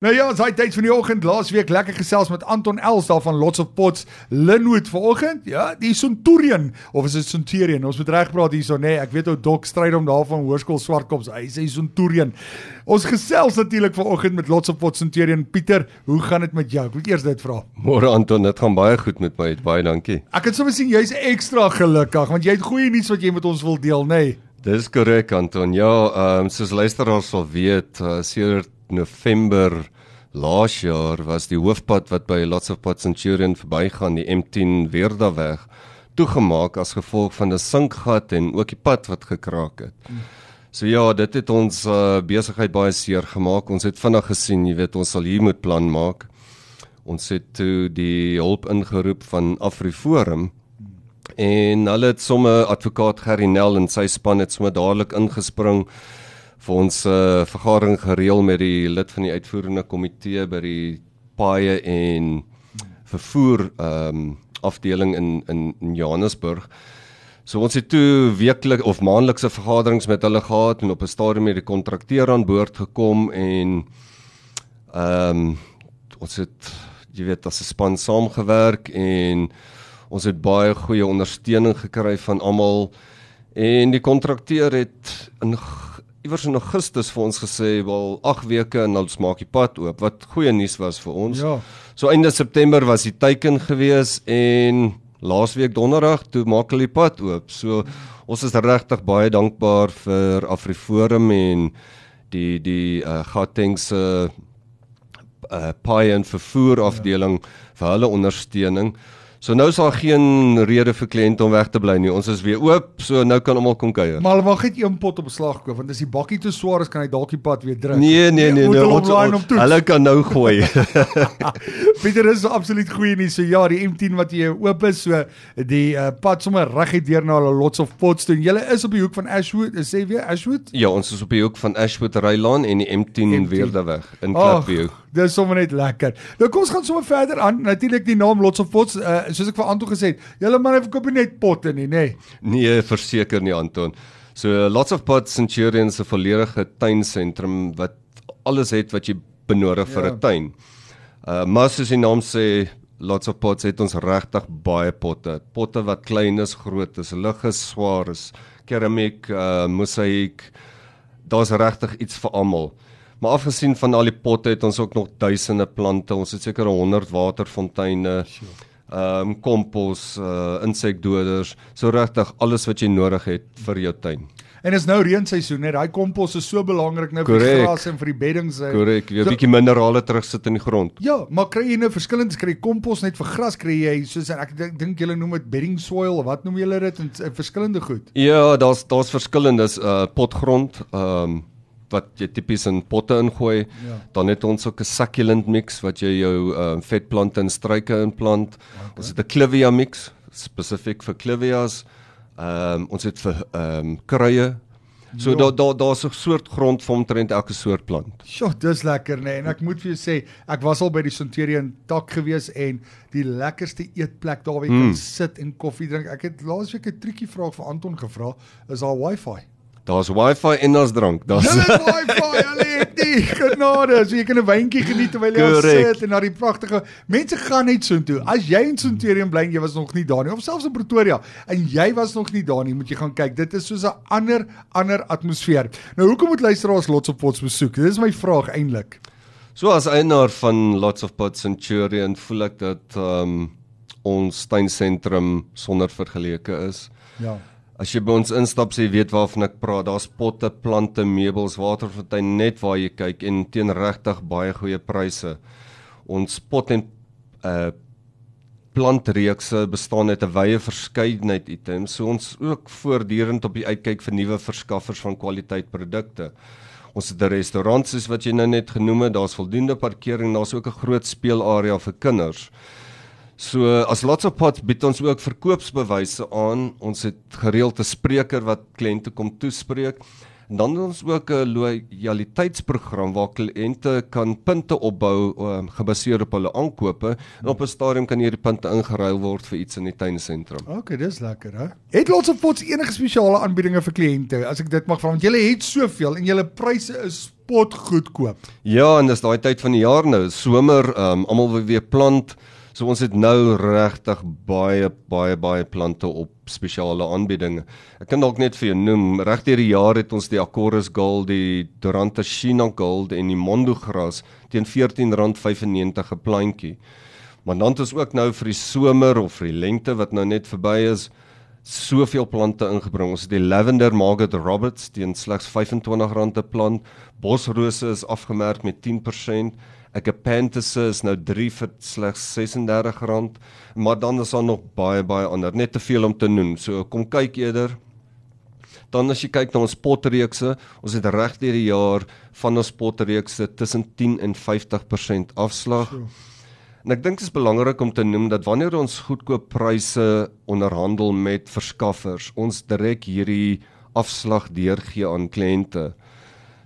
Nou ja, daai tyd van die oggend laasweek lekker gesels met Anton Els daar van Lots of Pots Linwood vanoggend. Ja, die Centurion of is dit Centurion? Ons moet reg praat hierso nê. Nee, ek weet ou Dok stryd om daar van Hoërskool Swartkops. Hy sê Centurion. Ons gesels natuurlik vanoggend met Lots of Pots Centurion. Pieter, hoe gaan dit met jou? Ek moet eers dit vra. Môre Anton, dit gaan baie goed met my. Baie dankie. Ek het sommer sien jy's ekstra gelukkig want jy het goeie nuus wat jy met ons wil deel, nê? Nee. Dis korrek Anton. Ja, ehm um, soos luisteraars sal weet, uh, sedert November laas jaar was die hoofpad wat by Lots of Pots Centurion verbygaan, die M10 Weerdaweg, toegemaak as gevolg van 'n sinkgat en ook die pad wat gekraak het. So ja, dit het ons uh, besigheid baie seer gemaak. Ons het vinnig gesien, jy weet, ons sal hier moet plan maak. Ons het toe die hulp ingeroep van Afriforum en hulle het sommer advokaat Gerry Nel en sy span het sommer dadelik ingespring vir ons uh, vergadering gereël met die lid van die uitvoerende komitee by die paaie en vervoer ehm um, afdeling in in in Johannesburg. So ons het toe weeklik of maandelikse vergaderings met hulle gehad en op 'n stadium het die kontrakteur aan boord gekom en ehm um, ons het jy weet as 'n span saamgewerk en ons het baie goeie ondersteuning gekry van almal en die kontrakteur het in iewers in Augustus vir ons gesê wel 8 weke en ons maak die pad oop wat goeie nuus was vir ons. Ja. So einde September was die teiken gewees en laasweek donderdag toe maak hulle die pad oop. So ons is regtig baie dankbaar vir Afriforum en die die uh, Gauteng se uh, paai en vervoer afdeling ja. vir hulle ondersteuning. So nou is daar geen rede vir kliënte om weg te bly nie. Ons is weer oop, so nou kan almal kom kuier. Maar mag net een pot op beslag koop want as die bakkie te swaar is kan hy dalk die pad weer druk. Nee, nee, nee, nee ons, ons, hulle kan nou gooi. Pieter is absoluut goeie nie. So ja, die M10 wat jy oop is, so die uh, pad sommer reguit deur na hulle lots of pots toe. Julle is op die hoek van Ashwood, sê weer Ashwood? Ja, ons is op die hoek van Ashwood Rylaan en die M10, M10. weer daar weg in Klapview. Dis sommer net lekker. Nou kom ons gaan sommer verder aan. Natuurlik die naam Lots of Pots, uh, soos ek vir Anton gesê het, julle man verkoop net potte nie, nê? Nee, nee verseker nie Anton. So Lots of Pots Centurion se volledige tuinsentrum wat alles het wat jy benodig ja. vir 'n tuin. Uh maar soos die naam sê, Lots of Pots het ons regtig baie potte. Potte wat klein is, groot is, lig is, swaar is, keramiek, uh mosaïek. Daar's regtig iets vir almal. Maar afgesien van al die potte het ons ook nog duisende plante. Ons het seker 100 waterfonteine. Ehm um, kompos, uh insekdoders, so regtig alles wat jy nodig het vir jou tuin. En is nou reenseisoen, net daai kompos is so belangrik nou Correct. vir die gras en vir die beddings. Korrek, jy 'n so, bietjie minerale terugsit in die grond. Ja, maar kry jy nou verskillende kry kompos net vir gras kry jy soos ek dink julle noem dit bedding soil of wat noem julle dit in, in verskillende goed? Ja, daar's daar's verskillendes uh potgrond, ehm um, wat jy tipies in potte ingooi. Ja. Dan het ons ook 'n succulent mix wat jy jou uh, vetplante en struike inplant. Okay. Ons het 'n clivia mix spesifiek vir clivias. Ehm um, ons het vir ehm um, kruie. So ja. daar daar daar's 'n soort grond vir omtrent elke soort plant. Sjoe, dis lekker nê. Nee. En ek moet vir jou sê, ek was al by die Centurion tak gewees en die lekkerste eetplek daar waar jy mm. kan sit en koffie drink. Ek het laasweek 'n triekie vraag vir Anton gevra, is daar wifi? Daar's wifi en daar's drank. Daar's wifi, hulle het die genade. So jy kan 'n wyntjie geniet terwyl jy sit en na die pragtige mense gaan net so intoe. As jy in Centurion bly en jy was nog nie daar nie of selfs in Pretoria en jy was nog nie daar nie, moet jy gaan kyk. Dit is soos 'n ander ander atmosfeer. Nou hoekom moet luisteraars Lots of Pots besoek? Dis my vraag eintlik. So as eienaar van Lots of Pots Centurion voel ek dat um, ons tuinsentrum sonder vergeleke is. Ja. As jy by ons instap, sê jy weet waarvan ek praat. Daar's potte, plante, meubels, waterfontein net waar jy kyk en teen regtig baie goeie pryse. Ons pot en uh plantreekse bestaan uit 'n wye verskeidenheid items. So ons ook voortdurend op die uitkyk vir nuwe verskaffers van kwaliteit produkte. Ons het 'n restaurant soos wat jy nou net genoem het. Daar's voldoende parkering, daar's ook 'n groot speelarea vir kinders. So as lots of pots bied ons ook verkoopsbewyse aan. Ons het gereelde spreker wat kliënte kom toespreek. En dan het ons ook 'n loyaliteitsprogram waar kliënte kan punte opbou um, gebaseer op hulle aankope en op 'n stadium kan hierdie punte ingeruil word vir iets in die tuinsentrum. OK, dis lekker, hè. Het lots of pots enige spesiale aanbiedinge vir kliënte as ek dit mag vra want julle het soveel en julle pryse is spot goedkoop. Ja, en dis daai tyd van die jaar nou, somer, um, almal wil weer plant. So ons het nou regtig baie baie baie plante op spesiale aanbiedinge. Ek kan dalk net vir jou noem, regdeur die jaar het ons die Acorus Gold, die Duranta China Gold en die Mondo gras teen R14.95 'n plantjie. Maar dan het ons ook nou vir die somer of vir die lente wat nou net verby is, soveel plante ingebring. Ons het die Lavender Margaret Roberts teen slegs R25 'n plant. Bosrose is afgemerk met 10%. Agapanthus is nou 3 vir slegs R36, maar dan is daar nog baie baie ander, net te veel om te noem. So kom kyk eerder. Dan as jy kyk na ons potreekse, ons het reg deur die jaar van ons potreekse tussen 10 en 50% afslag. Sure. En ek dink dit is belangrik om te noem dat wanneer ons goedkoop pryse onderhandel met verskaffers, ons direk hierdie afslag deurgee aan kliënte.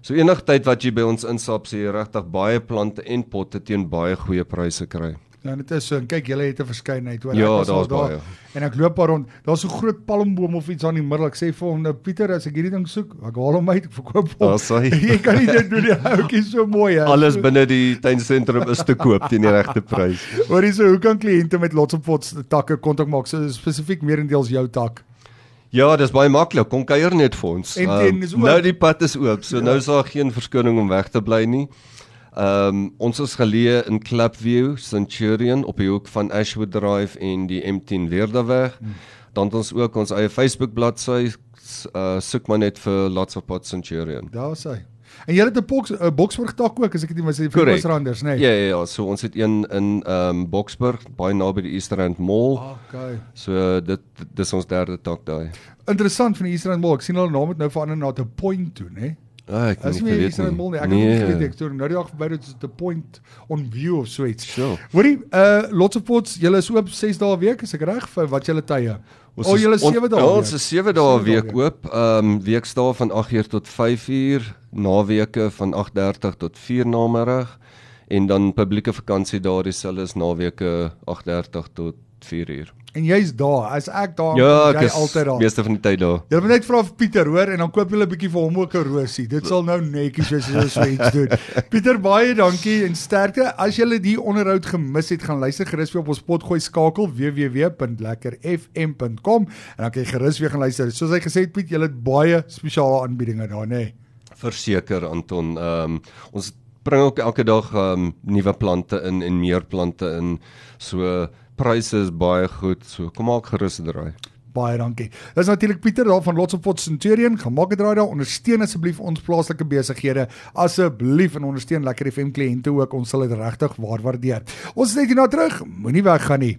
So enigtyd wat jy by ons instap, sê jy regtig baie plante en potte teen baie goeie pryse kry. Ja, dit is so. En kyk, julle het 'n verskeidenheid hoor. Ja, daar's daar, baie. En ek loop daar rond. Daar's so 'n groot palmboom of iets aan die middel. Ek sê vir hom, nou Pieter, as ek hierdie ding soek, ek haal hom uit, ek verkoop hom. Daar's hy. jy kan nie dit doen nie. Oukie so mooi hè. Alles binne die tuinsentrum is te koop teen die regte prys. Hoorie so, hoe kan kliënte met lots of pots takke kontak maak? So spesifiek meerendeels jou tak. Ja, dis baie maklik. Kom kuier net vir ons. Is. Um, nou die pad is oop. So ja. nou is daar geen verskoning om weg te bly nie. Ehm um, ons is geleë in Clubview, Centurion op die hoek van Ashwood Drive en die M10 Weerderweg. Hmm. Dan het ons ook ons eie Facebook bladsy. Uh soek maar net vir Lots of Pot Centurion. Daar sê. En jy het 'n boks 'n Boksburg tak ook, as ek dit nie mis vir Boksranders, nê? Nee. Ja ja ja, so ons het een in ehm um, Boksburg, baie naby die Easterrand Mall. Okay. So dit dis ons derde tak daai. Interessant van die Easterrand Mall. Ek sien hulle naam het nou verander na 'n point toe, nê? Ah, ek weet nie. Easterrand Mall nie. Ek nee. het gekyk toe nou die dag verby dit is 'n point on view of so iets. Sure. Hoorie, uh lots of pots, julle is oop 6 dae 'n week, is ek reg vir wat julle tye? Ons oh, julle 7 dae. Ons is 7 dae 'n week oop. Ehm um, weekdae van 8uur tot 5uur, naweke van 8:30 tot 4 namiddag en dan publieke vakansie daar dieselfde is naweke 8:30 tot 4uur. En jy's daar. As ek daar ja, jy altyd daar. Meeste van die tyd daar. Jy moet net vra vir Pieter, hoor, en dan koop jy 'n bietjie vir hom ook 'n rosie. Dit sal nou netjies wees as jy so iets doen. Pieter, baie dankie en sterkte. As jy die onderhoud gemis het, gaan luister gerus weer op ons potgooi skakel www.lekkerfm.com en dan kan jy gerus weer gaan luister. Soos hy gesê het, Piet, jy het baie spesiale aanbiedinge daar, nê? Nee. Verseker, Anton. Ehm um, ons bring ook elke dag ehm um, nuwe plante in en meer plante in. So pryse is baie goed. So kom maak gerus draai. Baie dankie. Dis natuurlik Pieter daar van Lots of Pot Centurion. Gemaak 'n draai daar. Ondersteun asseblief ons plaaslike besighede. Asseblief en ondersteun lekker FM kliënte ook. Ons sal dit regtig waar waardeer. Ons is net hier na terug. Moenie weggaan nie.